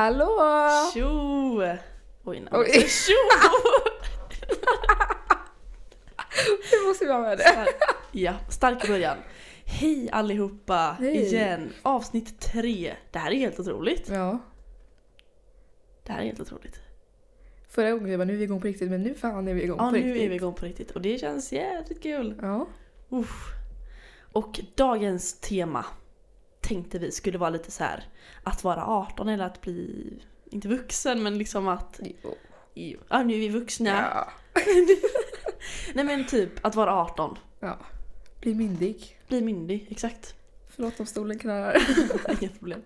Hallå! Tjo! Oj, nej, Oj. tjo! Nu måste vi ha med det. Stark- ja, stark början. Hej allihopa Hej. igen. Avsnitt tre. Det här är helt otroligt. Ja. Det här är helt otroligt. Förra gången vi bara nu är vi igång på riktigt men nu fan är vi igång Ja, på nu riktigt. är vi igång på riktigt och det känns jävligt kul. Ja. Uff. Och dagens tema tänkte vi skulle vara lite så här att vara 18 eller att bli, inte vuxen men liksom att, Jo. jo, ja nu är vi vuxna. Ja. Nej men typ att vara 18. ja. Bli myndig. Bli myndig, exakt. Förlåt om stolen knarrar. Inga problem.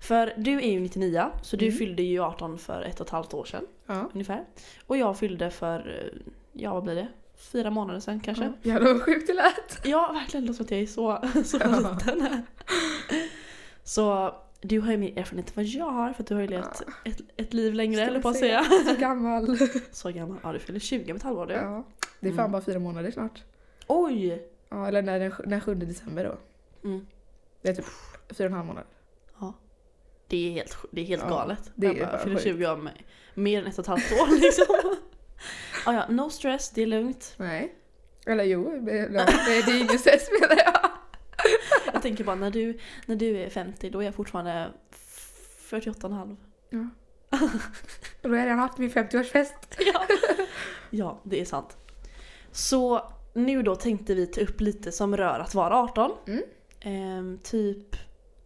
För du är ju 99 så du Mm. fyllde ju 18 för ett och ett halvt år sedan Ja. ungefär. Och jag fyllde för, ja vad blir det? Fyra månader sedan kanske. ja. Jävlar vad sjukt det lät. Ja, verkligen. Det låter som att jag är så, så Ja. liten. Så du har ju mer erfarenhet än vad jag har för att du har ju levt ett, ett liv längre, eller på att säga. Så gammal. Så gammal. Ja, du fyller 20 om ett halvår du. Ja. Det är fan Mm. bara fyra månader snart. Oj! Ja, eller när den, den 7 december då. Mm. Det är typ fyra och en halv månad. Det är helt, det är helt Ja, galet. det jag är bara, fyller sjukt. 20 om mer än ett och ett halvt år liksom. ja, ja, no stress, det är lugnt. Nej. Eller jo, det, ja, det är ingen stress menar jag. Tänker bara när du, när du är 50 då är jag fortfarande 48,5. Ja. Och då har jag redan haft min 50-årsfest. Ja. ja, det är sant. Så nu då tänkte vi ta upp lite som rör att vara 18. Mm. Ehm, typ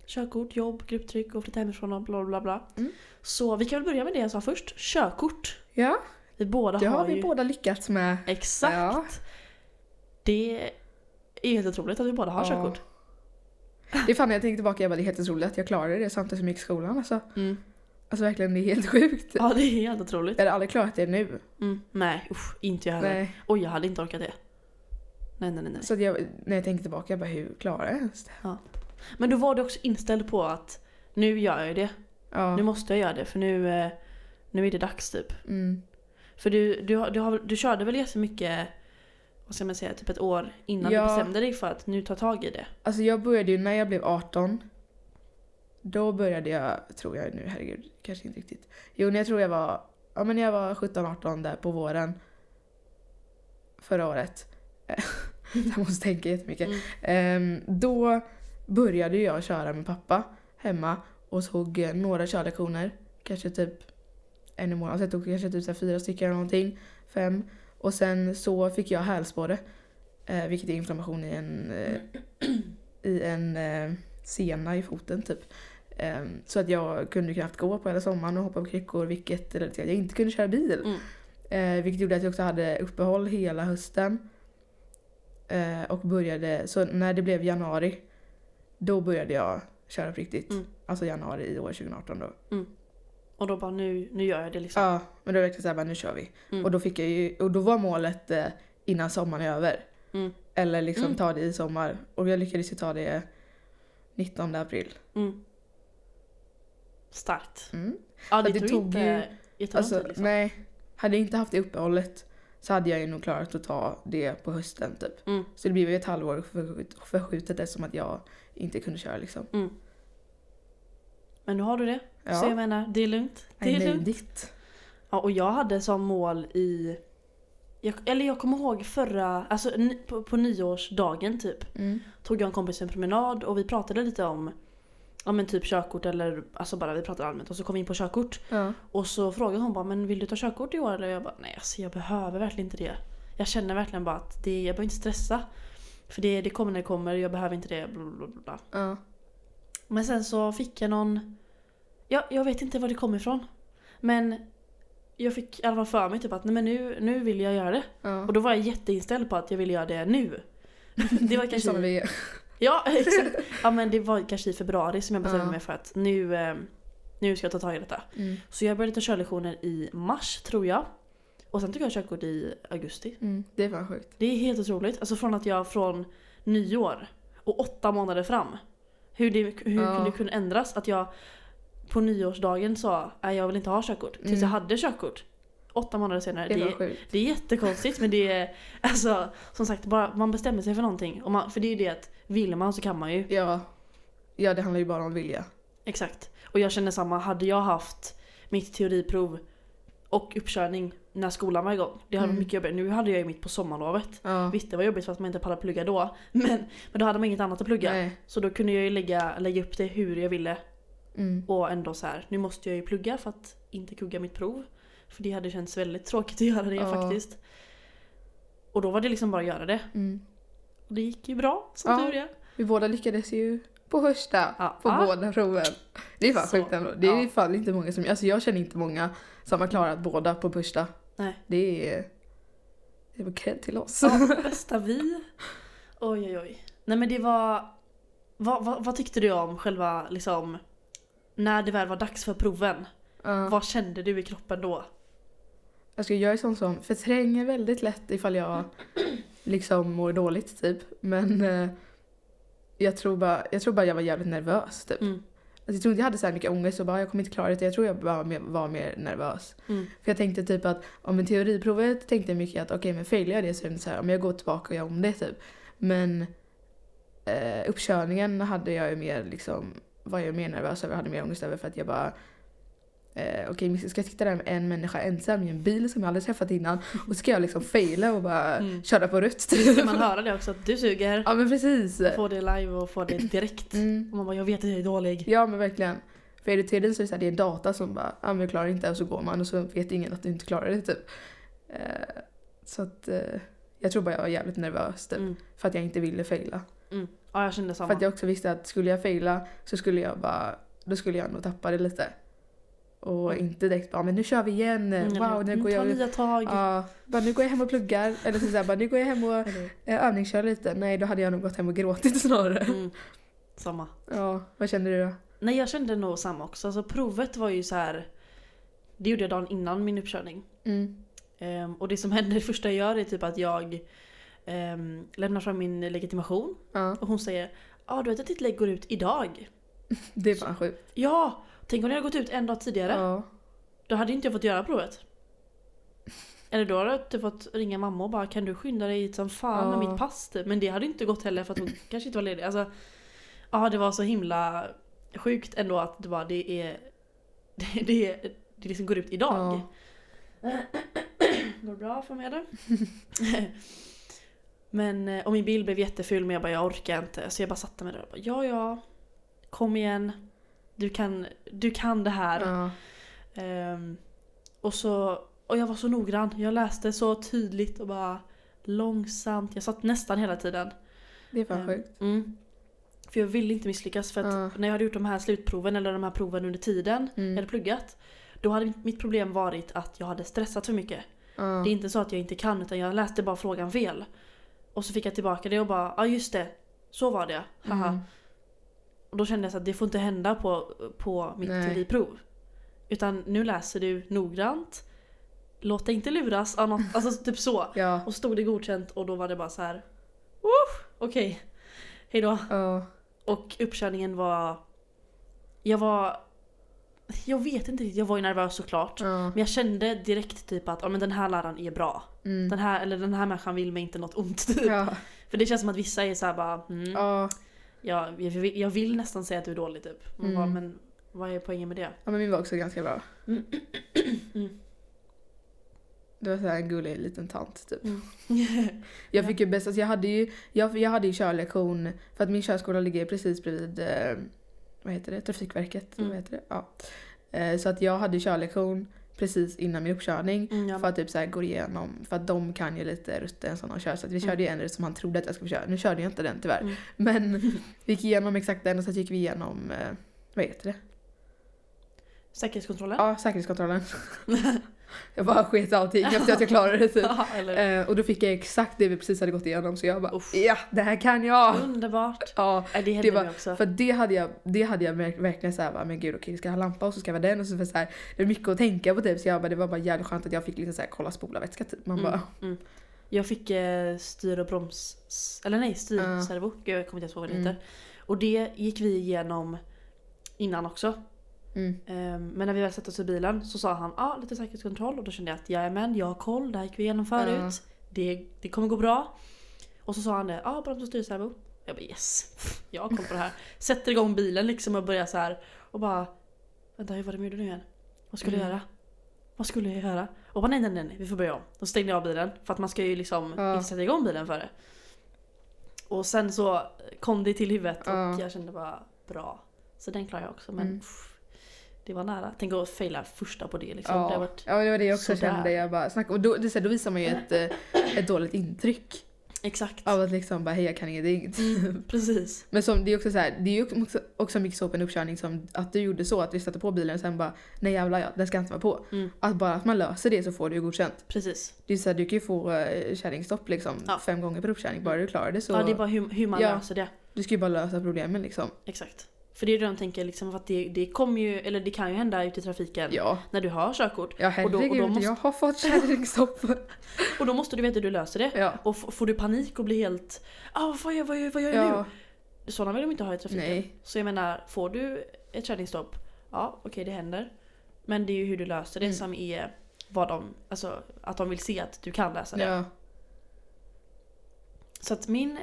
körkort, jobb, grupptryck och flytta hemifrån och bla bla bla. Mm. Så vi kan väl börja med det jag sa först. Körkort. Ja, Vi båda det har har vi ju... båda lyckats med. Exakt. Ja. Det är helt otroligt att vi båda har Ja. körkort. Det är fan när jag tänker tillbaka, jag bara, det är helt otroligt att jag klarade det samtidigt som jag gick i skolan. Alltså, Mm. alltså verkligen, det är helt sjukt. Ja, det är helt otroligt. Jag hade aldrig klarat det nu. Mm. Nej, usch, inte jag heller. Oj, jag hade inte orkat det. Nej, nej, nej. nej. Så jag, när jag tänker tillbaka, jag bara, hur klarar jag ens det? Men då var du också inställd på att nu gör jag det. Ja. Nu måste jag göra det för nu, eh, nu är det dags typ. Mm. För du, du, du, har, du körde väl jättemycket, vad ska man säga, typ ett år innan Ja. du bestämde dig för att nu ta tag i det. Alltså jag började ju när jag blev 18. Då började jag, tror jag nu, herregud, kanske inte riktigt. Jo, när jag tror jag var, ja men jag var 17-18 där på våren. Förra året. jag måste tänka jättemycket. Mm. Ehm, då började jag köra med pappa hemma och tog eh, några körlektioner. Kanske typ en i månaden. Alltså jag tog kanske typ så fyra stycken eller någonting. Fem. Och sen så fick jag hälsporre. Eh, vilket är inflammation i en, eh, i en eh, sena i foten typ. Ehm, så att jag kunde knappt gå på hela sommaren och hoppa på kryckor vilket ledde till att jag inte kunde köra bil. Mm. Eh, vilket gjorde att jag också hade uppehåll hela hösten. Eh, och började, så när det blev januari, då började jag köra på riktigt. Mm. Alltså januari i år 2018 då. Och då bara nu, nu gör jag det liksom. Ja, men då var det verkligen såhär, nu kör vi. Mm. Och då fick jag ju, och då var målet eh, innan sommaren är över. Mm. Eller liksom Mm. ta det i sommar. Och jag lyckades ju ta det 19 april. Mm. Starkt. Mm. Ja, det, det tog, tog inte ju- jättelång Alltså, tid liksom. nej. Hade jag inte haft det uppehållet så hade jag ju nog klarat att ta det på hösten typ. Mm. Så det blev ju ett halvår förskjut- förskjutet eftersom att jag inte kunde köra liksom. Men nu har du det. Ja. Så jag menar, det är lugnt. Det I är made lugnt. it. Ja, och jag hade som mål i... Jag, eller jag kommer ihåg förra, alltså på, på nyårsdagen typ. Mm. Tog jag en kompis en promenad och vi pratade lite om Ja men typ körkort eller alltså bara vi pratade allmänt och så kom vi in på körkort. Ja. Och så frågade hon bara men vill du ta körkort i år? Eller jag bara nej alltså jag behöver verkligen inte det. Jag känner verkligen bara att det, jag behöver inte stressa. För det, det kommer när det kommer, jag behöver inte det. Bla, bla, bla. Ja. Men sen så fick jag någon... Ja, jag vet inte var det kom ifrån. Men jag fick i alla fall för mig typ att nej men nu, nu vill jag göra det. Ja. Och då var jag jätteinställd på att jag ville göra det nu. Det var kanske... Som vi. Ja, exakt. Ja men det var kanske i februari som jag bestämde Ja. mig för att nu, eh, nu ska jag ta tag i detta. Mm. Så jag började ta körlektioner i mars tror jag. Och sen tog jag körkort i augusti. Mm. Det är fan sjukt. Det är helt otroligt. Alltså från att jag från nyår och åtta månader fram. Hur det hur Ja. kunde det kunna ändras? Att jag på nyårsdagen sa att jag vill inte ha körkort. Tills Mm. jag hade körkort. Åtta månader senare. Det är Det, sjukt. det är jättekonstigt men det är alltså som sagt bara man bestämmer sig för någonting. Och man, för det är ju det att vill man så kan man ju. Ja. Ja, det handlar ju bara om vilja. Exakt. Och jag känner samma, hade jag haft mitt teoriprov och uppkörning när skolan var igång. Det hade varit Mm. mycket jobbigare. Nu hade jag ju mitt på sommarlovet. Ja. Visst det var jobbigt för att man inte pallade plugga då. Men, men då hade man inget annat att plugga. Nej. Så då kunde jag ju lägga, lägga upp det hur jag ville. Mm. Och ändå så här, nu måste jag ju plugga för att inte kugga mitt prov. För det hade känts väldigt tråkigt att göra det Ja. faktiskt. Och då var det liksom bara att göra det. Mm. Och det gick ju bra, som Ja. tur är. Vi båda lyckades ju på första Ja. på Ja. båda proven. Det är fan Så, sjukt ändå. Det är ja. fan inte många som, alltså jag känner inte många som har klarat båda på första. Nej. Det är, det var cred till oss. Ja, bästa vi. Oj oj oj. Nej men det var... Vad, vad, vad tyckte du om själva liksom... När det väl var dags för proven? Ja. Vad kände du i kroppen då? Alltså jag är sån som förtränger väldigt lätt ifall jag liksom mår dåligt typ. Men eh, jag, tror bara, jag tror bara jag var jävligt nervös typ. Mm. Alltså, jag tror inte jag hade så här mycket ångest och bara jag kommer inte klara det. Jag tror jag bara mer- var mer nervös. Mm. För jag tänkte typ att om en teoriprovet tänkte jag mycket att okej men failar jag det så är det så här, om jag går tillbaka och gör om det typ. Men eh, uppkörningen hade jag ju mer liksom, var jag mer nervös över, hade mer ångest över för att jag bara Eh, Okej, okay, ska jag sitta där med en människa ensam i en bil som jag aldrig träffat innan och ska jag liksom faila och bara Mm. köra på rött. Ska man höra det också? Att du suger. ja men precis. Få det live och få det direkt. Mm. Och man bara, jag vet att jag är dålig. Ja men verkligen. För är det teorin så är det, så här, det är data som bara, ja men jag klarar inte och så går man och så vet ingen att du inte klarar det typ. Eh, så att eh, jag tror bara jag var jävligt nervös typ. Mm. För att jag inte ville faila. Ja jag kände För samma. att jag också visste att skulle jag faila så skulle jag bara, då skulle jag nog tappa det lite. Och Mm. inte direkt bara, men nu kör vi igen, Mm, wow nu mm, går Ta jag... nya tag. Ja, bara nu går jag hem och pluggar. Eller så så här, bara nu går jag hem och eh, övningskör lite. Nej då hade jag nog gått hem och gråtit snarare. Mm. Samma. Ja, vad känner du då? Nej jag kände nog samma också. Alltså provet var ju så här. Det gjorde jag dagen innan min uppkörning. Mm. Ehm, och det som händer, det första jag gör är typ att jag ehm, lämnar fram min legitimation. Ja, Och hon säger Ja ah, du vet att ditt lägg går ut idag? det är fan sjukt. Ja! Tänk om det hade gått ut en dag tidigare. Ja. Då hade inte jag fått göra provet. Eller då hade jag typ fått ringa mamma och bara kan du skynda dig hit som fan med Ja. mitt pass typ. Men det hade inte gått heller för att hon kanske inte var ledig. Alltså, ja det var så himla sjukt ändå att det bara det är det, det, det liksom går ut idag. Går det bra för mig eller? Men, eh, och min bil blev jätteful men jag bara jag orkar inte. Så jag bara satte mig där och bara ja ja. Kom igen. Du kan, du kan det här. Ja. Ehm, och, så, och jag var så noggrann. Jag läste så tydligt och bara långsamt. Jag satt nästan hela tiden. Det är fan Ehm, sjukt. Mm. För jag ville inte misslyckas. För att Ja. när jag hade gjort de här slutproven eller de här proven under tiden jag Mm. hade pluggat. Då hade mitt- mitt problem varit att jag hade stressat för mycket. Ja. Det är inte så att jag inte kan utan jag läste bara frågan fel. Och så fick jag tillbaka det och bara ja just det. Så var det. Haha. Mm. Och då kände jag så att det får inte hända på, på mitt Nej. teoriprov. Utan nu läser du noggrant. Låt dig inte luras av något. Alltså typ så. Ja. Och stod det godkänt och då var det bara så här. "Woof, Okej. Hejdå. Ja. Och uppkörningen var... Jag var... Jag vet inte riktigt, jag var ju nervös såklart. Ja. Men jag kände direkt typ att ja, men den här läraren är bra. Mm. Den här, eller den här människan vill mig inte något ont. Typ. Ja. För det känns som att vissa är så här bara... Mm, Ja. jag, jag, vill, jag vill nästan säga att du är dålig typ. Man bara, Mm. men vad är poängen med det? ja, men min var också ganska bra. Mm. Mm. Det var så en gullig liten tant typ. Mm. Jag Ja. fick ju bäst, alltså jag hade ju, jag, jag hade ju körlektion, för att min körskola ligger precis bredvid, eh, vad heter det, Trafikverket, Mm. vad heter det? Ja. Eh, så att jag hade körlektion precis innan min uppkörning. Mm, ja. För att typ så här gå igenom, för att de kan ju lite rutten som de kör. Så vi Mm. körde ju en rutt som han trodde att jag skulle köra. Nu körde jag inte den tyvärr. Mm. Men vi gick igenom exakt den och så gick vi igenom, eh, vad heter det? Säkerhetskontrollen? Ja, säkerhetskontrollen. jag bara sket allting efter att jag klarade det typ. Ja? Eh, och då fick jag exakt det vi precis hade gått igenom så jag bara Uff. ja, det här kan jag! Underbart! Ja, Nej, det hände det var- mig också. för det hade jag, det hade jag verk- verkligen såhär bara, men gud okej ska jag ha lampa och så ska jag ha den och så så här, det är mycket att tänka på typ så jag bara, det var bara jävligt skönt att jag fick liksom såhär kolla spolarvätska typ. Man bara, Mm, mm. Jag fick eh, styr och broms... Eller nej, styrservo. Gud, Jag kommer inte ens ihåg vad det Mm. heter. Och det gick vi igenom innan också. Mm, Ehm, Men när vi väl satte oss i bilen så sa han ah, lite säkerhetskontroll och då kände jag att jajamän, jag har koll, det här gick vi igenom förut. Det, det kommer gå bra. Och så sa han det, ah, broms och styrservo. Jag bara yes, jag har koll på det här. Sätter igång bilen liksom och börjar så här och bara Vänta hur var det med nu igen? Vad skulle jag Mm. göra? Vad skulle jag göra? Och bara nej nej nej, vi får börja om. Då stängde jag av bilen för att man ska ju liksom Ja. inte sätta igång bilen före. Och sen så kom det till huvudet och Ja. jag kände bara bra. Så den klarar jag också men Mm. Det var nära. Tänk att faila första på det liksom. Det har Ja, varit, ja, det var det jag också sådär. kände. Jag bara, snack, och då, det, så här, då visar man ju ett, eh, ett dåligt intryck. exakt. Av att liksom bara, hej jag kan ingenting. Mm, precis. Men som, det är också så här, det är ju också, också mycket så på en uppkörning som att du gjorde så att vi satte på bilen och sen bara nej jävlar ja, den ska inte vara på. Mm. Att bara att man löser det så får du ju godkänt. Precis. Det är så här, du kan ju få uh, kärringstopp liksom Ja. fem gånger per uppkörning bara du klarar det så. Ja det är bara hur, hur man Ja. löser det. Du ska ju bara lösa problemen liksom. Exakt. För det är det de tänker liksom, att det, det kommer ju, eller det kan ju hända ute i trafiken Ja, när du har körkort. ja Och då- och herregud då måste- jag har fått kärringstopp. Och då måste du veta hur du löser det. ja. Och får du panik och blir helt ah, vad gör, vad gör, vad gör jag ja, nu? Sådana vill de inte ha i trafiken. nej. Så jag menar, får du ett kärringstopp, ja okej det händer. Men det är ju hur du löser det Mm. som är vad de, alltså att de vill se att du kan läsa det. Ja. Så att min,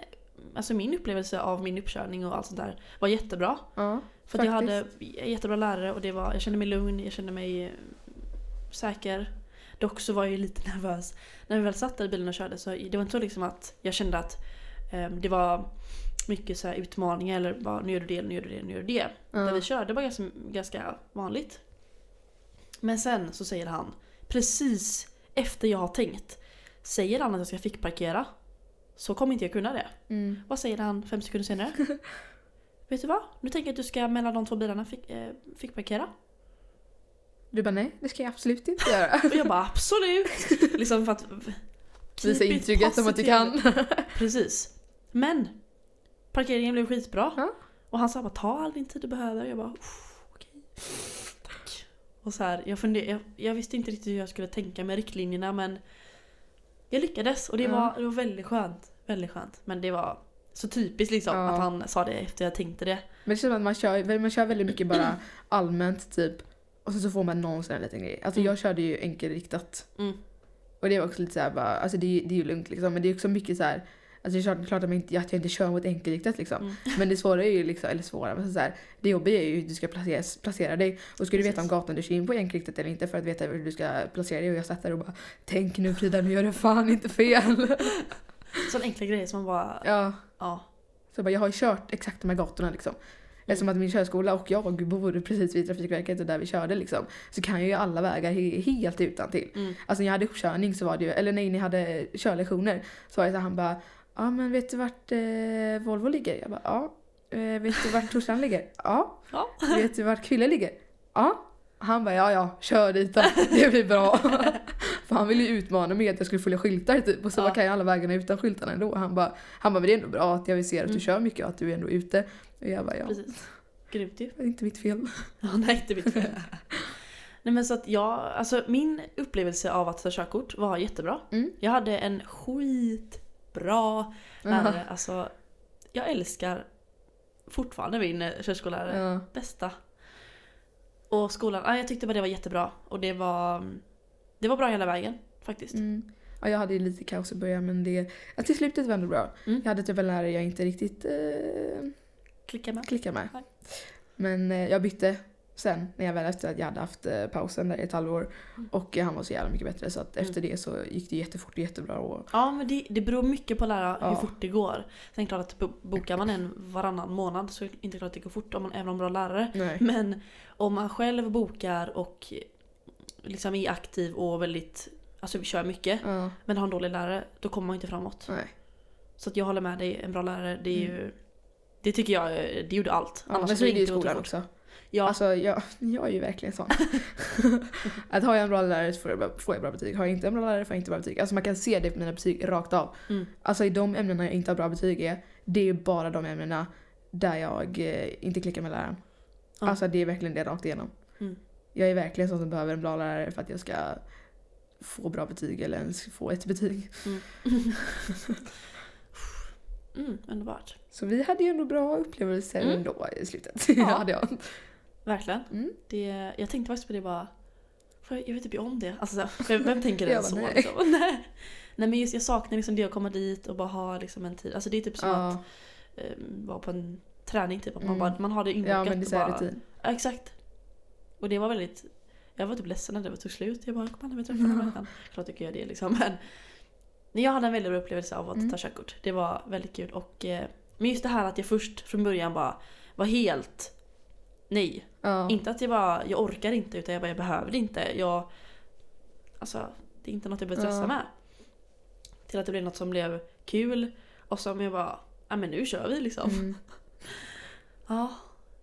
alltså min upplevelse av min uppkörning och allt sånt där var jättebra. ja. För jag hade jättebra lärare och det var, jag kände mig lugn, jag kände mig eh, säker. Dock så var jag ju lite nervös. När vi väl satt där i bilen och körde så det var inte så liksom att jag kände att eh, det var mycket så här utmaningar eller bara nu gör du det, nu gör du det, nu gör du det. Där vi körde var ganska, ganska vanligt. Men sen så säger han, precis efter jag har tänkt, säger han att jag ska fickparkera. Så kommer inte jag kunna det. Mm. Vad säger han fem sekunder senare? Vet du vad? Nu tänker jag att du ska mellan de två bilarna fick, eh, fickparkera. Du bara nej, det ska jag absolut inte göra. Och jag bara absolut! liksom för att... Visa intrycket som att du kan. Precis. Men! Parkeringen blev skitbra. Ja. Och han sa bara ta all din tid du behöver. Jag bara "Uff, okej. Tack. Och så här, jag, funder, jag, jag visste inte riktigt hur jag skulle tänka med riktlinjerna men jag lyckades och det, var, det var väldigt skönt. Väldigt skönt. Men det var så typiskt liksom Ja. att han sa det efter jag tänkte det. Men det känns som att man kör, man kör väldigt mycket bara allmänt typ. Och sen så får man någon sån här liten grej. Alltså Mm. jag körde ju enkelriktat. Mm. Och det var också lite såhär bara, alltså det, det är ju lugnt liksom. Men det är också mycket så här. Alltså det är klart, klart att, inte, att jag inte kör mot enkelriktat liksom. Mm. Men det svåra är ju liksom, eller svåra, men så här, det jobbiga är ju hur du ska placera, placera dig. Och ska du veta om gatan du kör in på enkelriktat eller inte för att veta hur du ska placera dig. Och jag satt där och bara, tänk nu Frida, nu gör du fan inte fel. Sådana enkla grejer som man bara, ja. ja. Så jag, bara, jag har ju kört exakt de här gatorna liksom. Eftersom att min körskola och jag bor precis vid Trafikverket och där vi körde liksom. Så kan jag ju alla vägar he- helt utan till. Mm. Alltså när jag hade uppkörning så var det ju, eller nej ni hade körlektioner. Så var det så han bara, ja men vet du vart eh, Volvo ligger? Jag bara, ja. Eh, vet du vart Torslanda ligger? Ja. Ja. Vet du vart Kville ligger? Ja. Han bara, ja ja, kör dit då. Det blir bra. För han ville ju utmana mig att jag skulle följa skyltar typ. Och så Ja. kan jag alla vägarna utan skyltarna ändå. Han bara, han bara, men det är ändå bra att jag vill se att du Mm. kör mycket och att du är ändå ute. Och jag bara, ja. Precis. Grymt ju. Det är inte mitt fel. Ja, nej, inte mitt fel. Nej men så att jag, alltså min upplevelse av att ta körkort var jättebra. Mm. Jag hade en skitbra lärare. Alltså, jag älskar fortfarande min eh, körskollärare. Ja. Bästa. Och skolan, ja, jag tyckte bara det var jättebra. Och det var, det var bra hela vägen faktiskt. Mm. Ja, jag hade ju lite kaos i början men det, ja, till slutet var det ändå bra. Mm. Jag hade typ en lärare jag inte riktigt eh, Klicka med. klickade med. Nej. Men eh, jag bytte sen när jag väl efter att jag hade haft eh, pausen där i ett halvår. Mm. Och han var så jävla mycket bättre så att Mm. efter det så gick det jättefort och jättebra. Och, Ja men det, det beror mycket på lära hur Ja. fort det går. Sen klart att bo- bokar man en varannan månad så är det inte klart att det går fort om man även om bra lärare. nej. Men om man själv bokar och liksom är aktiv och väldigt, alltså kör mycket Ja, men har en dålig lärare, då kommer man inte framåt. nej. Så att jag håller med dig, en bra lärare det är Mm. ju Det tycker jag, det gjorde allt. Ja, Annars men så är det ju i skolan också. Ja, Alltså jag, jag är ju verkligen sån. att har jag en bra lärare så får jag, bra- får jag bra betyg. Har jag inte en bra lärare får jag inte bra betyg. Alltså man kan se det på mina betyg rakt av. Mm. Alltså i de ämnena jag inte har bra betyg i, det är ju bara de ämnena där jag eh, inte klickar med läraren. Ja. Alltså det är verkligen det rakt igenom. Mm. Jag är verkligen sån som behöver en bra lärare för att jag ska få bra betyg eller ens få ett betyg. mm, underbart. Så vi hade ju ändå bra upplevelser Mm. ändå i slutet. Ja. hade jag. Verkligen. Mm. Det, jag tänkte faktiskt på det bara, jag vet typ om det. Alltså, vem, vem tänker det Jag så? bara, nej. Liksom? nej. nej men just jag saknar liksom det att komma dit och bara ha liksom en tid. Alltså det är typ som att Ja, eh, vara på en träning typ. Att man, Mm. bara, man har det inbokat. Ja men det är bara- rutin. Ja, exakt. Och det var väldigt... Jag var typ ledsen när det tog slut. Jag bara, kom aldrig mer träffa den här människan. Klart jag kan göra det liksom. Men jag hade en väldigt bra upplevelse av att Mm. ta körkort. Det var väldigt kul. Och, eh, men just det här att jag först från början bara var helt nej. Ja. Inte att jag bara, jag orkar inte utan jag bara, jag behöver det inte. Jag, alltså, det är inte något jag behöver stressa Ja. med. Till att det blev något som blev kul. Och som jag bara, ja men nu kör vi liksom. Mm. Ja,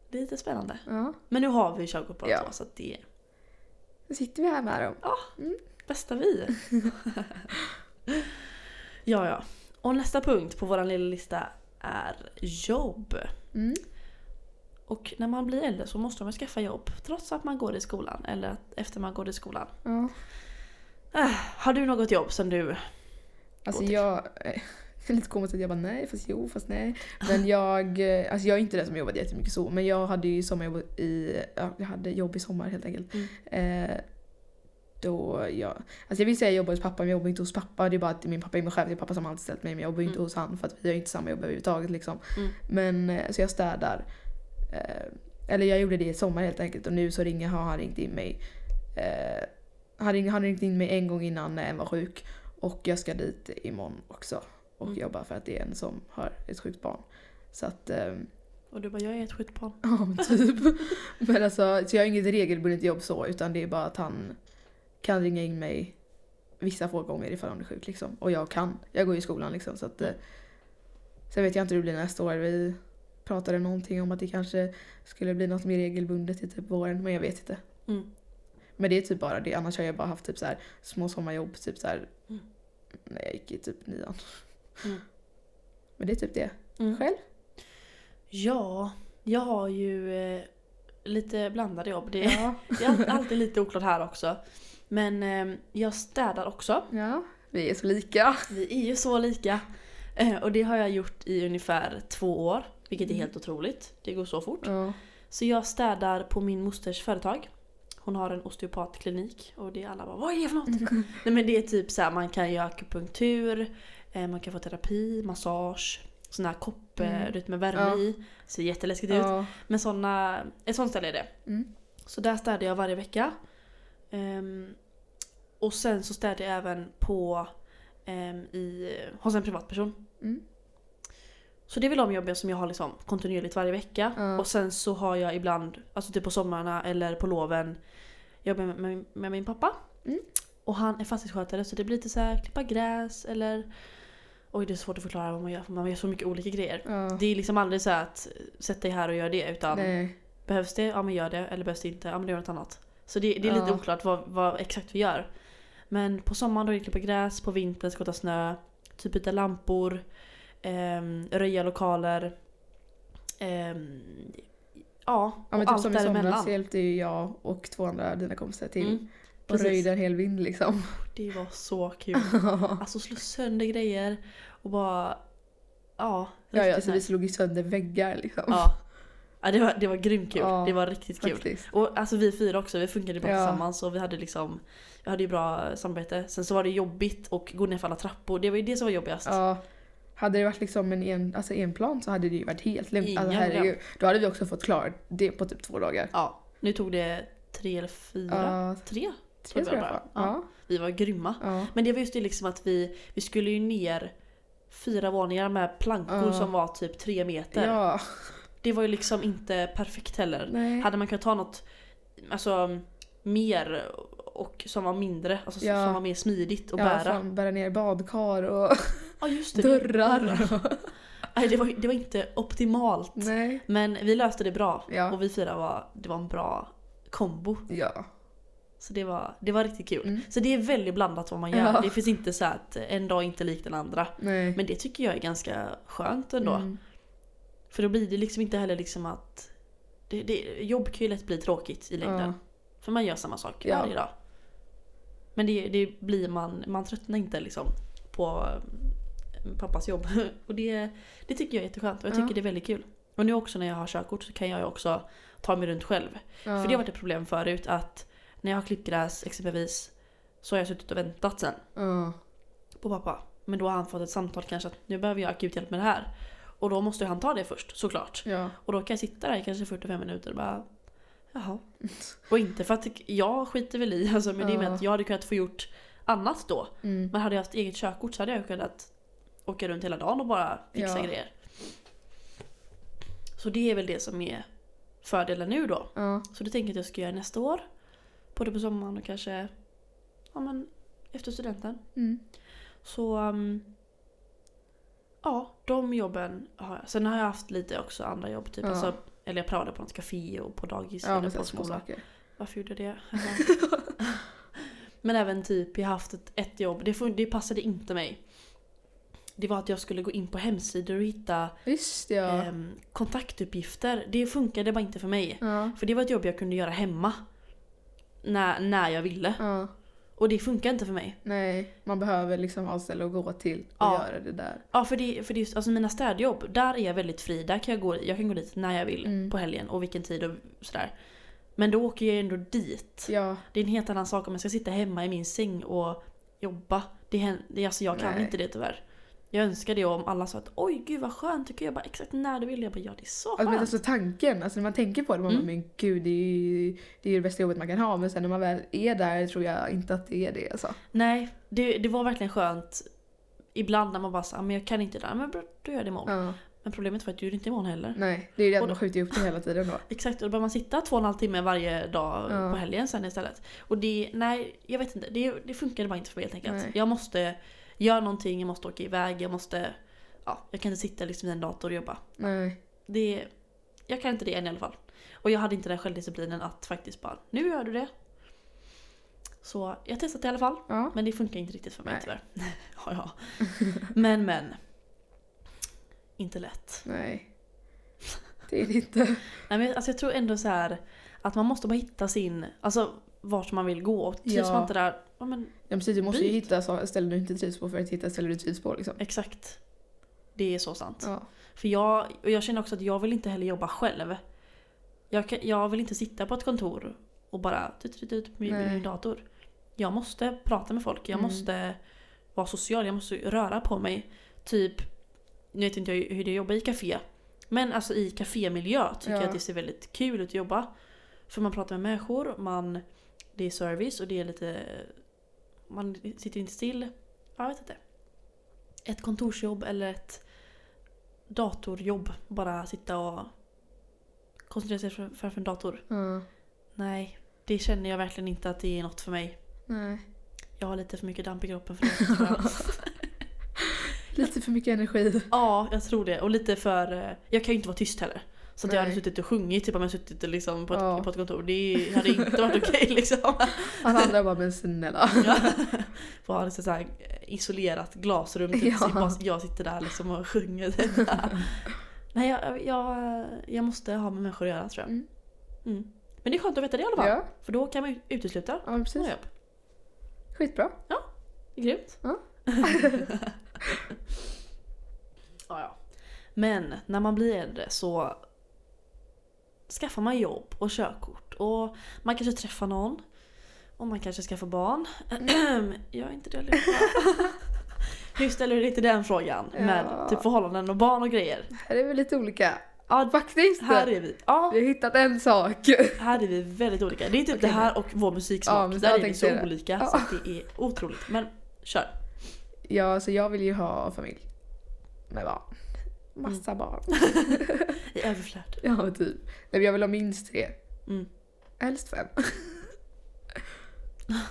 det är lite spännande. ja. Men nu har vi körkort båda Ja. två så att det Nu sitter vi här med dem. bästa vi. ja, ja. Och nästa punkt på vår lilla lista är jobb. Mm. Och när man blir äldre så måste man skaffa jobb trots att man går i skolan eller efter man går i skolan. Ja. Äh, har du något jobb som du... Alltså jag... eh, Det är lite konstigt att jag bara nej, fast jo, fast nej. Men jag... eh, Alltså jag är inte den som jobbade jättemycket så, men jag hade ju sommarjobb i... Ja, jag hade jobb i sommar helt enkelt. Mm. Eh, då jag... Alltså jag vill säga jag jobbar hos pappa, men jag jobbar inte hos pappa. Det är bara att min pappa är min chef, det är pappa som alltid ställt mig, men jag jobbar inte Mm. hos han för att vi har inte samma jobb överhuvudtaget liksom. Mm. Men eh, så jag städar. Eh, eller jag gjorde det i sommar helt enkelt och nu så ringer, har han ringt in mig. Eh, han, ring, han ringt in mig en gång innan när en var sjuk. Och jag ska dit imorgon också. Och Mm. jobba för att det är en som har ett sjukt barn. Så att, eh, Och du bara, jag är ett skitbarn. ja men typ. men alltså, så jag har inget regelbundet jobb så utan det är bara att han kan ringa in mig vissa få gånger ifall han är sjuk liksom. Och jag kan. Jag går ju i skolan liksom så att eh, Sen vet jag inte hur det blir nästa år. Vi pratade någonting om att det kanske skulle bli något mer regelbundet i typ våren men jag vet inte. Mm. Men det är typ bara det. Annars har jag bara haft typ så här små sommarjobb typ så här Mm. när jag gick i typ nian. Mm. Men det är typ det. Mm. Själv? Ja, jag har ju eh, lite blandade jobb. Det, Ja. det är alltid lite oklart här också. Men eh, jag städar också. ja. Vi är så lika. Vi är ju så lika. Eh, och det har jag gjort i ungefär två år. Vilket är Mm. helt otroligt. Det går så fort. Ja. Så jag städar på min mosters företag. Hon har en osteopatklinik och det är alla bara Vad är det för något? Nej men det är typ så här, man kan göra akupunktur, eh, man kan få terapi, massage, sån här kopp Mm. med värme Ja. i. Ser jätteläskigt ut. Ja. Men såna, ett sånt ställe är det. Mm. Så där städar jag varje vecka. Ehm, och sen så städar jag även på ehm, i, hos en privatperson. Mm. Så det är väl de jobben som jag har liksom kontinuerligt varje vecka. Ja. Och sen så har jag ibland, alltså typ på sommarna eller på loven, jobbar med, med, med min pappa. Mm. Och han är fastighetsskötare så det blir lite så här klippa gräs eller Oj det är svårt att förklara vad man gör för man gör så mycket olika grejer. Ja. Det är liksom aldrig så att sätta dig här och gör det utan Nej. behövs det, ja men gör det. Eller behövs det inte, ja men gör något annat. Så det, det är lite oklart vad, vad exakt vi gör. Men på sommaren då är det klippa gräs, på vintern skotta snö, typ byta lampor, ehm, röja lokaler. ehm, ja, Ja men typ allt som i somras hjälpte ju jag och två andra dina kompisar till. Mm, och röjde en hel vind liksom. Det var så kul. Alltså slå sönder grejer och bara... Ja, ja, ja så vi nice. slog ju sönder väggar liksom. Ja. Ja det, var, det var grymt kul. Ja, det var riktigt kul. Faktiskt. Och alltså vi fyra också, vi funkade bra Ja. tillsammans och vi hade liksom Vi hade ju bra samarbete. Sen så var det jobbigt och gå ner för alla trappor. Det var ju det som var jobbigast. Ja. Hade det varit liksom en, en, alltså en plan så hade det ju varit helt lugnt. Alltså, herregud. Då hade vi också fått klart det på typ två dagar. Ja. Nu tog det tre eller fyra? Ja, Tre? tre tror jag. bara. Ja. Ja. Vi var grymma. Ja. Men det var just det liksom att vi, vi skulle ju ner fyra våningar med plankor Ja. som var typ tre meter. Det var ju liksom inte perfekt heller. Nej. Hade man kunnat ta något alltså, mer och som var mindre, alltså Ja. som var mer smidigt att ja, bära. Fan, bära ner badkar och Ja det. dörrar. Nej det var, det var inte optimalt. Nej. Men vi löste det bra. Ja. Och vi fyra var, det var en bra kombo. Ja. Så det var, det var riktigt kul. Mm. Så det är väldigt blandat vad man gör. Ja. Det finns inte så att en dag inte lik den andra. Nej. Men det tycker jag är ganska skönt ändå. Mm. För då blir det liksom inte heller liksom att... Det, det, jobb kan ju lätt bli tråkigt i längden. Ja. För man gör samma sak Ja. varje dag. Men det, det blir man, man tröttnar inte liksom på eh, pappas jobb. Och det, det tycker jag är jätteskönt och jag tycker Ja. det är väldigt kul. Och nu också när jag har körkort så kan jag ju också ta mig runt själv. Ja. För det har varit ett problem förut att när jag har klippt gräs exempelvis så har jag suttit och väntat sen på pappa. Men då har han fått ett samtal kanske att nu behöver jag akut hjälp med det här. Och då måste han ta det först, såklart. Ja. Och då kan jag sitta där i kanske 45 minuter och bara Jaha. Och inte för att jag skiter väl i, alltså, men det är med Ja. att jag hade kunnat få gjort annat då. Mm. Men hade jag haft eget körkort så hade jag kunnat åka runt hela dagen och bara fixa Ja. grejer. Så det är väl det som är fördelen nu då. Ja. Så det tänker jag att jag ska göra nästa år. Både på sommaren och kanske ja, men efter studenten. Mm. Så um, ja, de jobben har jag. Sen har jag haft lite också andra jobb. Typ. Ja. Alltså, eller jag prövade på något café och på dagis Ja, eller på skola. Varför gjorde jag det? Men även typ, jag har haft ett, ett jobb, det, fun- det passade inte mig. Det var att jag skulle gå in på hemsidor och hitta Visst ja. ehm, kontaktuppgifter. Det funkade bara inte för mig. ja. För det var ett jobb jag kunde göra hemma. När, när jag ville. Och det funkar inte för mig. Nej, man behöver liksom ha ställe att gå till och Ja. göra det där. Ja för det, för det alltså mina städjobb, där är jag väldigt fri. Där kan jag gå, jag kan gå dit när jag vill Mm. på helgen och vilken tid och sådär. Men då åker jag ändå dit. Ja, Det är en helt annan sak om jag ska sitta hemma i min säng och jobba. Det, det, alltså jag kan Nej. inte det tyvärr. Jag önskar det om alla sa att oj gud vad skönt, du kan jobba exakt när du vill. Jag bara ja det är så alltså, men skönt. alltså tanken, alltså när man tänker på det, man Mm. men gud det är ju det, är ju det bästa jobbet man kan ha. Men sen när man väl är där tror jag inte att det är det alltså. Nej, det, det var verkligen skönt. Ibland när man bara sa men jag kan inte det där, men då gör jag det imorgon. Ja. Men problemet var att du gjorde inte imorgon heller. Nej, det är ju det att man skjuter upp det hela tiden då. Exakt, och då behöver man sitta två och en halv timme varje dag Ja. på helgen sen istället. Och det, nej, jag vet inte. Det, det funkade bara inte för mig helt enkelt. Nej. Jag måste göra någonting, jag måste åka iväg, jag måste... Ja, jag kan inte sitta liksom i en dator och jobba. Nej. Det, jag kan inte det än i alla fall. Och jag hade inte den självdisciplinen att faktiskt bara, nu gör du det. Så jag testat det i alla fall. Ja. Men det funkar inte riktigt för mig Nej. tyvärr. ja, ja. Men men. Inte lätt. Nej. Det är det inte. Nej, men alltså jag tror ändå så här att man måste bara hitta sin, alltså vart man vill gå. Trivs Ja. man inte där, ja men Ja, precis, du måste ju Byt. hitta så- ställen du inte trivs på för att hitta ställen du trivs på liksom. exakt. Det är så sant. Ja. För jag, och jag känner också att jag vill inte heller jobba själv. Jag, kan, jag vill inte sitta på ett kontor och bara tut, med Nej. min dator. Jag måste prata med folk, jag Mm. måste vara social, jag måste röra på mig. Typ, nu vet inte jag hur det är att jobba i café. Men alltså i kafémiljö tycker Ja. jag att det ser väldigt kul ut att jobba. För man pratar med människor, man, det är service och det är lite... Man sitter inte still. Jag vet inte. Ett kontorsjobb eller ett datorjobb. Bara sitta och koncentrera sig fram- framför en dator. ja. Nej, det känner jag verkligen inte att det är något för mig. Nej. Jag har lite för mycket damp i kroppen för det. tror jag. Lite för mycket energi. ja, jag tror det. Och lite för... eh, Jag kan ju inte vara tyst heller. Så att jag hade suttit och sjungit typ om jag suttit liksom på, ett, Ja. på ett kontor. Det hade inte varit okej liksom. Alla andra bara men snälla. Ja. Få ha liksom så här isolerat glasrum. Typ. Ja. Bara jag sitter där liksom och sjunger. Nej, jag, jag, jag måste ha med människor att göra tror jag. Mm. Mm. Men det är skönt att veta det i alla fall. Ja, För då kan man utesluta ja precis. jobb. Skitbra. Är grymt. Ja. ja, ja. Men när man blir äldre så skaffar man jobb och körkort. Och man kanske träffar någon. Och man kanske skaffar barn. jag är inte det. Hur ställer du till den frågan? Med Ja. typ förhållanden och barn och grejer. Här är vi lite olika. Ja, Faktiskt. här är vi. Ja, Vi har hittat en sak. här är vi väldigt olika. Det är typ Okej, det här och vår musiksmak. Ja, Där är vi så det. olika Ja. så det är otroligt. Men kör. Ja, så jag vill ju ha familj. Med barn. Massa barn. I överflöd. Ja, typ. Nej, men jag vill ha minst tre. Mm. Helst fem.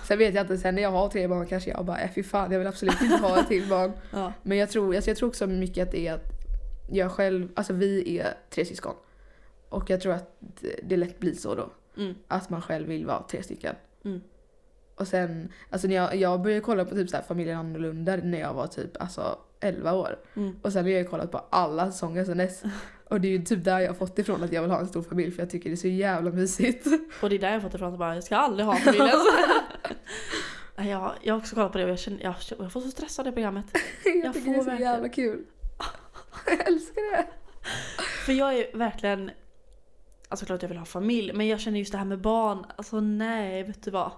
Sen vet jag inte, sen när jag har tre barn kanske jag bara, äh, fy fan jag vill absolut inte ha ett till barn. Ja. Men jag tror, alltså jag tror också mycket att det är att jag själv, alltså vi är tre syskon. Och jag tror att det lätt blir så då. Mm. Att man själv vill vara tre stycken. Mm. Och sen, alltså när jag, jag började kolla på typ så här familjen annorlunda när jag var typ alltså 11 år. Mm. Och sen har jag kollat på alla säsonger sen dess. Och det är ju typ där jag har fått ifrån att jag vill ha en stor familj för jag tycker det är så jävla mysigt. Och det är där jag har fått ifrån att bara, jag ska aldrig ha familj. Alltså. Jag, jag har också kollat på det och jag, känner, jag, jag får så stress av det programmet. Jag, Jag tycker det är så verkligen- jävla kul. Jag älskar det. För jag är verkligen... Alltså klart jag vill ha familj, men jag känner just det här med barn. Alltså nej, vet du vad?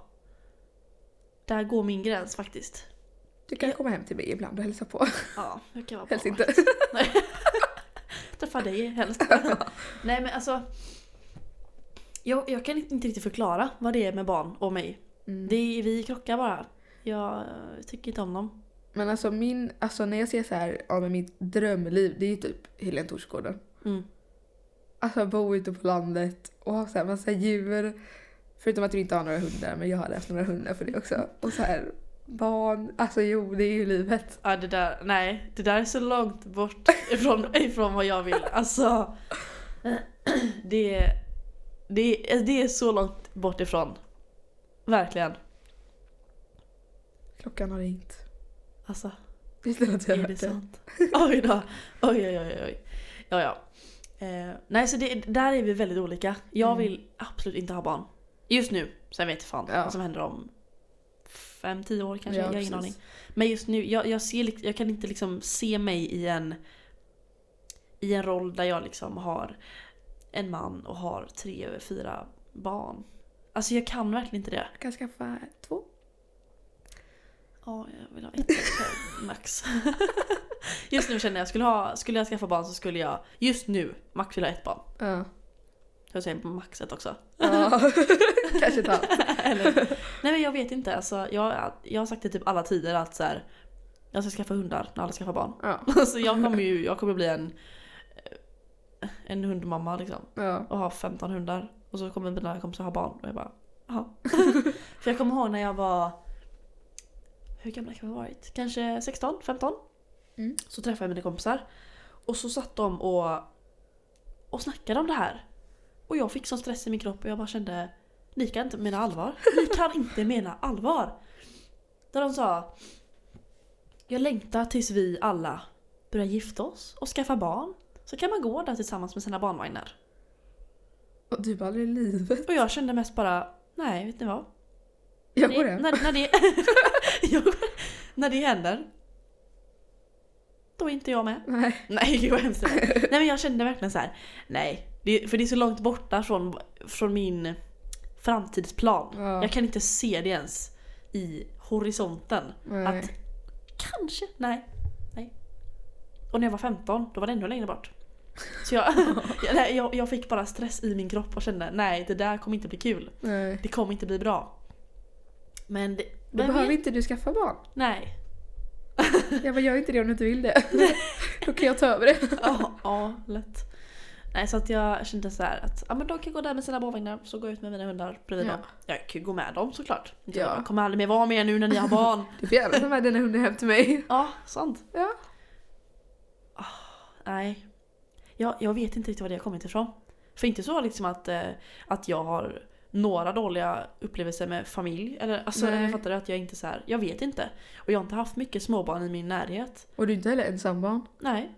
Där går min gräns faktiskt. Du kan Ja. komma hem till mig ibland och hälsa på. Ja, jag kan vara Helst barnvakt. inte. Nej. träffa dig helst. Nej men alltså. Jag, jag kan inte riktigt förklara vad det är med barn och mig. Mm. Det är, vi krockar bara. Jag tycker inte om dem. Men alltså min, alltså när jag ser så här, ja men mitt drömliv, det är ju typ Helene Torsgården. Mm. Alltså bo ute på landet och ha så här massa djur. Förutom att vi inte har några hundar, men jag hade haft några hundar för det också. Och så här barn, alltså jo det är ju livet. Ja det där, nej det där är så långt bort ifrån, ifrån vad jag vill. Alltså. Det, det, det är så långt bort ifrån. Verkligen. Klockan har ringt. Alltså. Utan att jag Är det. sant? Oj då. Oj oj oj oj. Ja ja. Eh, nej så det, där är vi väldigt olika. Jag Mm. vill absolut inte ha barn. Just nu. Sen vet jag fan Ja. vad som händer om fem, tio år kanske. Ja, jag har ingen aning. Men just nu, jag, jag, ser, jag kan inte liksom se mig i en i en roll där jag liksom har en man och har tre eller fyra barn. Alltså jag kan verkligen inte det. Jag kan skaffa två. Ja, jag vill ha ett max. Just nu känner jag, skulle, ha, skulle jag skaffa barn så skulle jag just nu max vilja ha ett barn. Ja. Jag säger på maxet också. ja. Kanske halvt. Eller, nej men jag vet inte, alltså, jag, jag har sagt det typ alla tider att så här, jag ska skaffa hundar när alla skaffar barn. Ja. Alltså jag kommer ju jag kommer bli en, en hundmamma liksom. Ja. Och ha 15 hundar. Och så kommer mina kompisar ha barn och jag bara jaha. För jag kommer ihåg när jag var, hur gamla kan jag ha varit? Kanske 16, 15? Mm. Så träffade jag mina kompisar. Och så satt de och, och snackade om det här. Och jag fick sån stress i min kropp och jag bara kände Ni kan inte mena allvar. Ni kan inte mena allvar. Där de sa Jag längtar tills vi alla börjar gifta oss och skaffa barn. Så kan man gå där tillsammans med sina barnvagnar. Och du bara, aldrig i livet. Och jag kände mest bara Nej, vet ni vad? Jag går hem. när, när, det, när det händer Då är inte jag med. Nej. Nej gud vad hemskt det var. Nej men jag kände verkligen så här. Nej, det, för det är så långt borta från, från min framtidsplan. Ja. Jag kan inte se det ens i horisonten. Nej. Att kanske, nej, nej. Och när jag var 15, då var det ännu längre bort. Så jag, jag, jag, fick bara stress i min kropp och kände nej det där kommer inte bli kul. Nej. Det kommer inte bli bra. Men det, Då behöver vet? inte du skaffa barn. Nej. Jag bara, gör inte det om du inte vill det. Då kan jag ta över det. Ja, ja, lätt. Nej så att jag kände så här att ja, men de kan gå där med sina barnvagnar så går jag ut med mina hundar bredvid Ja. dem. Jag kan ju gå med dem såklart. Ja. jag kommer aldrig mer vara med er nu när ni har barn. Du får gärna ta med dina hundar hem till mig. ja, sant. Ja. Ah, nej. Jag, jag vet inte riktigt var det har kommit ifrån. För inte så liksom att, eh, att jag har några dåliga upplevelser med familj. Eller, alltså, Nej. jag fattar du att jag inte så här, jag vet inte. Och jag har inte haft mycket småbarn i min närhet. Och du är inte heller ensambarn. Nej.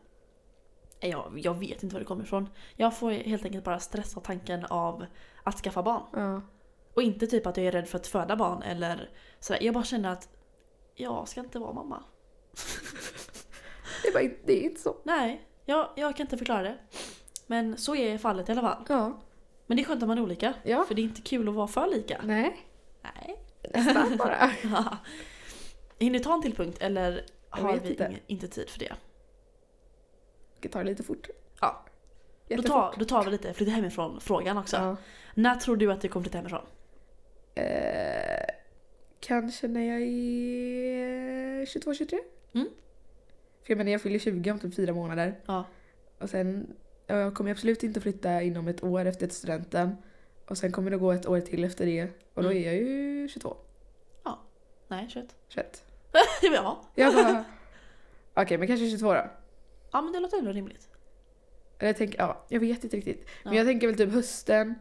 Nej, Jag, jag vet inte var det kommer ifrån. Jag får helt enkelt bara stress av tanken av att skaffa barn. Ja. Och inte typ att jag är rädd för att föda barn eller sådär. Jag bara känner att jag ska inte vara mamma. Det är, bara, inte- det är inte så. Nej, jag, jag kan inte förklara det. Men så är fallet i alla fall. Ja. Men det är skönt att man är olika. Ja. För det är inte kul att vara för lika. Nej. Nej. Nästan bara. Hinner vi ta en till punkt eller har vi inte. ingen, inte tid för det? Tar det lite fort. Ja. Då tar, då tar vi lite flytta hemifrån frågan också. Ja. När tror du att du kommer flytta hemifrån? Eh, kanske när jag är 22-23. Mm. För jag menar jag fyller 20 om typ fyra månader. Ja. Och sen, ja, jag kommer absolut inte flytta inom ett år efter studenten. Och sen kommer det gå ett år till efter det. Och då Mm. är jag ju 22. Nej, 21. 21. ja. Jag bara... Okej, men kanske 22 då. Ja, men det låter ändå rimligt. Eller jag tänker, ja, jag vet inte riktigt. Men Ja. jag tänker väl typ hösten.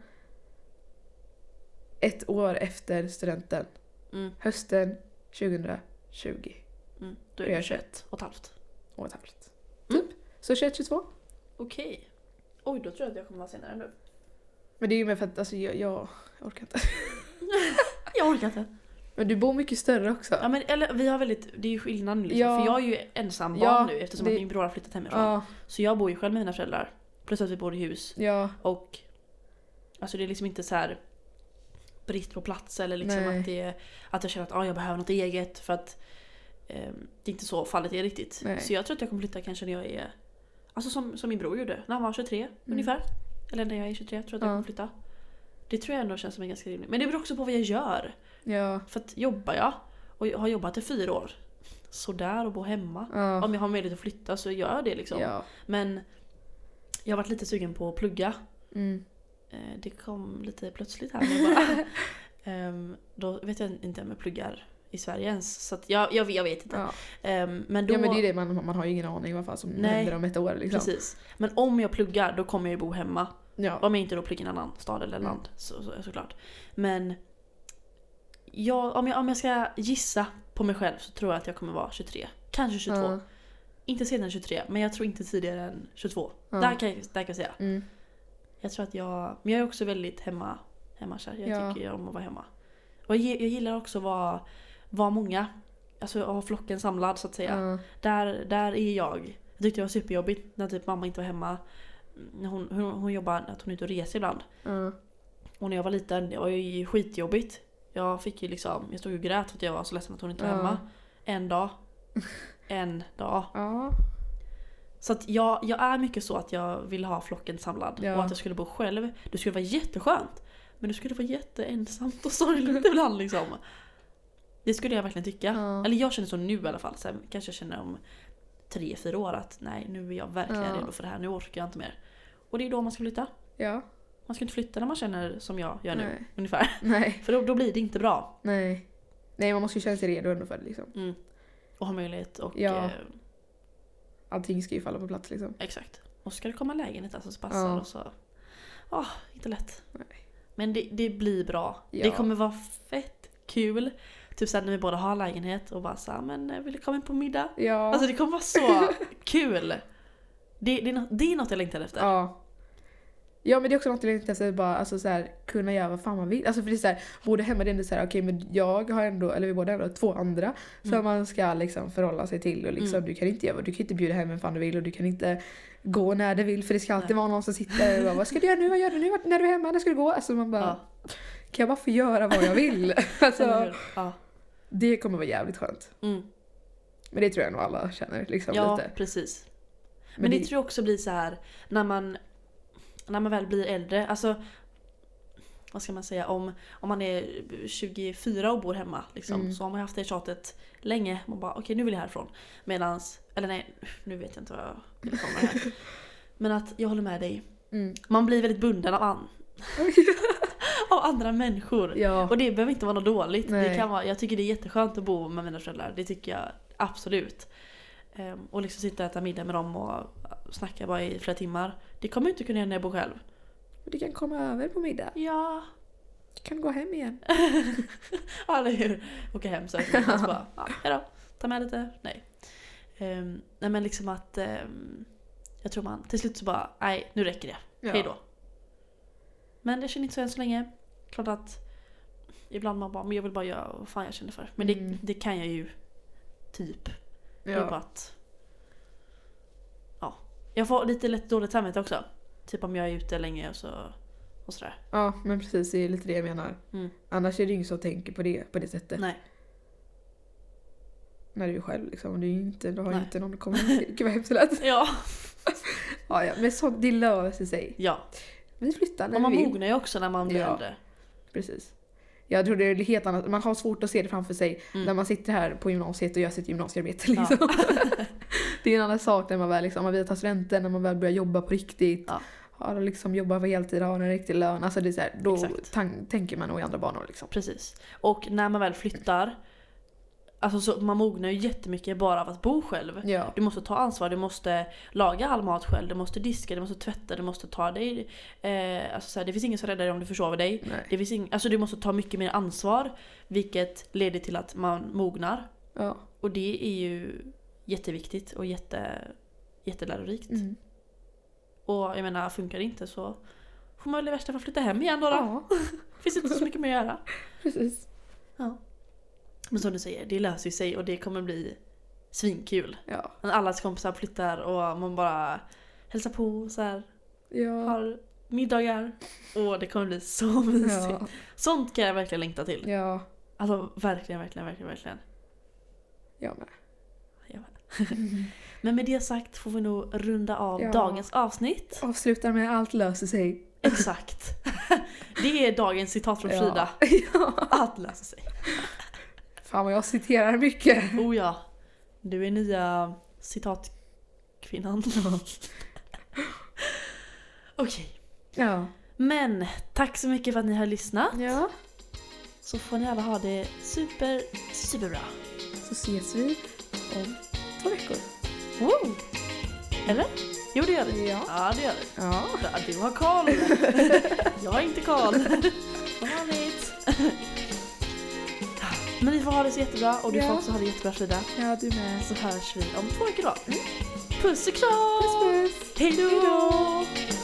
Ett år efter studenten. Mm, Hösten 2020. mm. Då är är jag jag 21 och ett halvt. Och ett halvt. Mm. Typ. Så 21-22. Okej. Oj, då tror jag att jag kommer vara senare nu. Men det är ju mer för att alltså, jag, jag orkar inte. Jag orkar inte. Men du bor mycket större också. Ja, men, eller, vi har väldigt, det är ju skillnad liksom. Ja. För jag är ju ensam barn Ja, nu eftersom det- att min bror har flyttat hemifrån. Ja, Så jag bor ju själv med mina föräldrar. Plus att vi bor i hus. ja, Och alltså det är liksom inte så här brist på plats eller liksom Nej. att, det, att jag känner att ah, jag behöver något eget. För att eh, det är inte så fallet är riktigt. Nej. Så jag tror att jag kommer flytta kanske när jag är Alltså som, som min bror gjorde när han var 23 ungefär. Eller när jag är 23, tror jag att jag Ja. kommer flytta. Det tror jag ändå känns som en ganska rimligt. Men det beror också på vad jag gör. Ja. För att jobbar jag och jag har jobbat i fyra år, sådär och bo hemma. Ja. Om jag har möjlighet att flytta så gör jag det liksom. Ja. Men jag har varit lite sugen på att plugga. Mm. Eh, Det kom lite plötsligt här nu bara. Ehm, Då vet jag inte om jag pluggar i Sverige ens. Så att jag, jag, jag vet inte. Ja. Ehm, Men då, ja men det är det, man, man har ju ingen aning vad som Nej. händer om ett år liksom. Precis. Men om jag pluggar då kommer jag ju bo hemma. Ja. Om jag inte då pluggar i en annan stad eller Mm. land så, så, såklart. Men jag, om, jag, om jag ska gissa på mig själv så tror jag att jag kommer vara 23. Kanske 22. Ja. Inte senare än 23 men jag tror inte tidigare än 22. Ja. Där, kan jag, där kan jag säga. Mm. Jag tror att jag... Men jag är också väldigt hemma, hemmakär. Jag Ja. tycker om att vara hemma. Och jag, jag gillar också att vara, vara många. Alltså ha flocken samlad så att säga. Där, där är jag. Jag tyckte det var superjobbigt när typ mamma inte var hemma. Hon, hon, hon jobbar, att hon är ute och reser ibland. Ja. Och när jag var liten, det var ju skitjobbigt. Jag fick ju liksom, jag stod och grät för att jag var så ledsen att hon inte var Ja. hemma. En dag. En dag. Ja. Så att jag, jag är mycket så att jag vill ha flocken samlad. Ja. Och att jag skulle bo själv. Det skulle vara jätteskönt. Men det skulle vara jätteensamt och sorgligt ibland liksom. Det skulle jag verkligen tycka. Eller jag känner så nu i alla fall. Sen kanske jag känner om tre, fyra år att nej nu är jag verkligen Ja. redo för det här. Nu orkar jag inte mer. Och det är då man ska flytta. Ja. Man ska inte flytta när man känner som jag gör nu. Nej. Ungefär. Nej. För då, då blir det inte bra. Nej. Nej man måste ju känna sig redo ändå för det liksom. Mm. Och ha möjlighet och... Ja. Eh, Allting ska ju falla på plats liksom. exakt. Och så ska det komma en lägenhet alltså som passar Ja. och så... Åh, inte lätt. Nej. Men det, det blir bra. Ja. Det kommer vara fett kul. Typ såhär när vi båda har lägenhet och bara såhär men eh, vill du komma in på middag? Ja. Alltså det kommer vara så kul! Det, det, är något, det är något jag längtar efter. Ja. Ja men det är också något jag längtar efter, bara alltså, så här, kunna göra vad fan man vill. Alltså för det är så här, både hemma det är ändå så här, okej men jag har ändå, eller vi båda har ändå två andra som Mm. man ska liksom förhålla sig till och liksom, Mm. du kan inte göra du kan inte bjuda hem vem fan du vill och du kan inte gå när du vill för det ska alltid vara någon som sitter och bara, vad ska du göra nu, vad gör du nu, när du är hemma, när ska du gå? Alltså man bara, Ja, kan jag bara få göra vad jag vill? alltså? Ja. Det kommer vara jävligt skönt. Mm. Men det tror jag nog alla känner liksom ja lite. precis. Men, det, det, tror jag också blir så här när man, när man väl blir äldre. Alltså, vad ska man säga? Om, om man är 24 och bor hemma liksom, Mm. så har man haft det tjatet länge. Man bara okej nu vill jag härifrån. Medans, eller nej nu vet jag inte vad jag vill komma här. Men att jag håller med dig. mm. Man blir väldigt bunden av, an, av andra människor. Ja. Och det behöver inte vara något dåligt. Det kan vara, jag tycker det är jätteskönt att bo med mina föräldrar. Det tycker jag absolut. Ehm, och liksom sitta och äta middag med dem och snacka bara i flera timmar. Det kommer jag inte kunna göra när jag bor själv. Du kan komma över på middag. Ja, Du kan gå hem igen. ja eller hur. Åka hem så här. Så bara, ja, hejdå. Ta med lite. Nej. Ehm, nej men liksom att ehm, jag tror man till slut så bara, nej nu räcker det. Ja. Hej då. Men jag känner inte så än så länge. Klart att ibland man bara, men jag vill bara göra vad fan jag känner för. Men Mm. det, det kan jag ju typ. Det är bara Ja. att... Ja. Jag får lite lätt dåligt samvete också. Typ om jag är ute länge och så... Och sådär. ja, men precis det är lite det jag menar. Mm. Annars är det ju ingen som tänker på det på det sättet. Nej. När du är själv liksom. Du, är inte, du har ju inte någon att komma till. Gud vad hemskt det lät. Ja. Ja, ja, men sånt, det löser sig. ja. Vi flyttar när man vi vill. mognar ju också när man blir Ja. äldre. Precis. Jag tror det är helt annat. Man har svårt att se det framför sig Mm. när man sitter här på gymnasiet och gör sitt gymnasiearbete. Ja. Liksom. det är en annan sak när man väl liksom, man studenten, när man väl börjar jobba på riktigt. Ja. Har liksom jobbar på heltid, har en riktig lön. Alltså det är så här, då tänker man nog i andra banor liksom. Precis. Och när man väl flyttar. Alltså så, man mognar ju jättemycket bara av att bo själv. Ja. Du måste ta ansvar, du måste laga all mat själv, du måste diska, du måste tvätta, du måste ta dig... Eh, alltså så här, det finns ingen som räddar dig om du försover dig. Nej. Det finns ing, alltså du måste ta mycket mer ansvar. Vilket leder till att man mognar. Ja. Och det är ju jätteviktigt och jätte, jättelärorikt. Mm. Och jag menar, funkar det inte så får man väl i värsta fall flytta hem igen då. då. ja, Finns inte så mycket mer att göra. precis. Men som du säger, det löser sig och det kommer bli svinkul. Ja. Allas kompisar flyttar och man bara hälsar på så här, Ja. har middagar. Och det kommer bli så mysigt. Ja. Sånt kan jag verkligen längta till. ja. Alltså verkligen, verkligen, verkligen, verkligen. Jag med. Jag med. Men med det sagt får vi nog runda av Ja. dagens avsnitt. Avslutar med allt löser sig. Exakt. Det är dagens citat från Frida. ja. Allt löser sig. Fan vad jag citerar mycket. Oh ja. Du är nya citatkvinnan. Okej. Ja. Men tack så mycket för att ni har lyssnat. ja. Så får ni alla ha det super, superbra. Så ses vi om två veckor. Wow. Eller? Jo det gör vi. Ja. Ja det gör vi. Ja. Du har koll. Jag har inte koll. Som vanligt. Men ni får ha det så jättebra och du får Ja. också ha det jättebra Frida. Ja, du med. Så hörs vi om två veckor då. Puss och kram! Puss puss. Hej då! Hej då!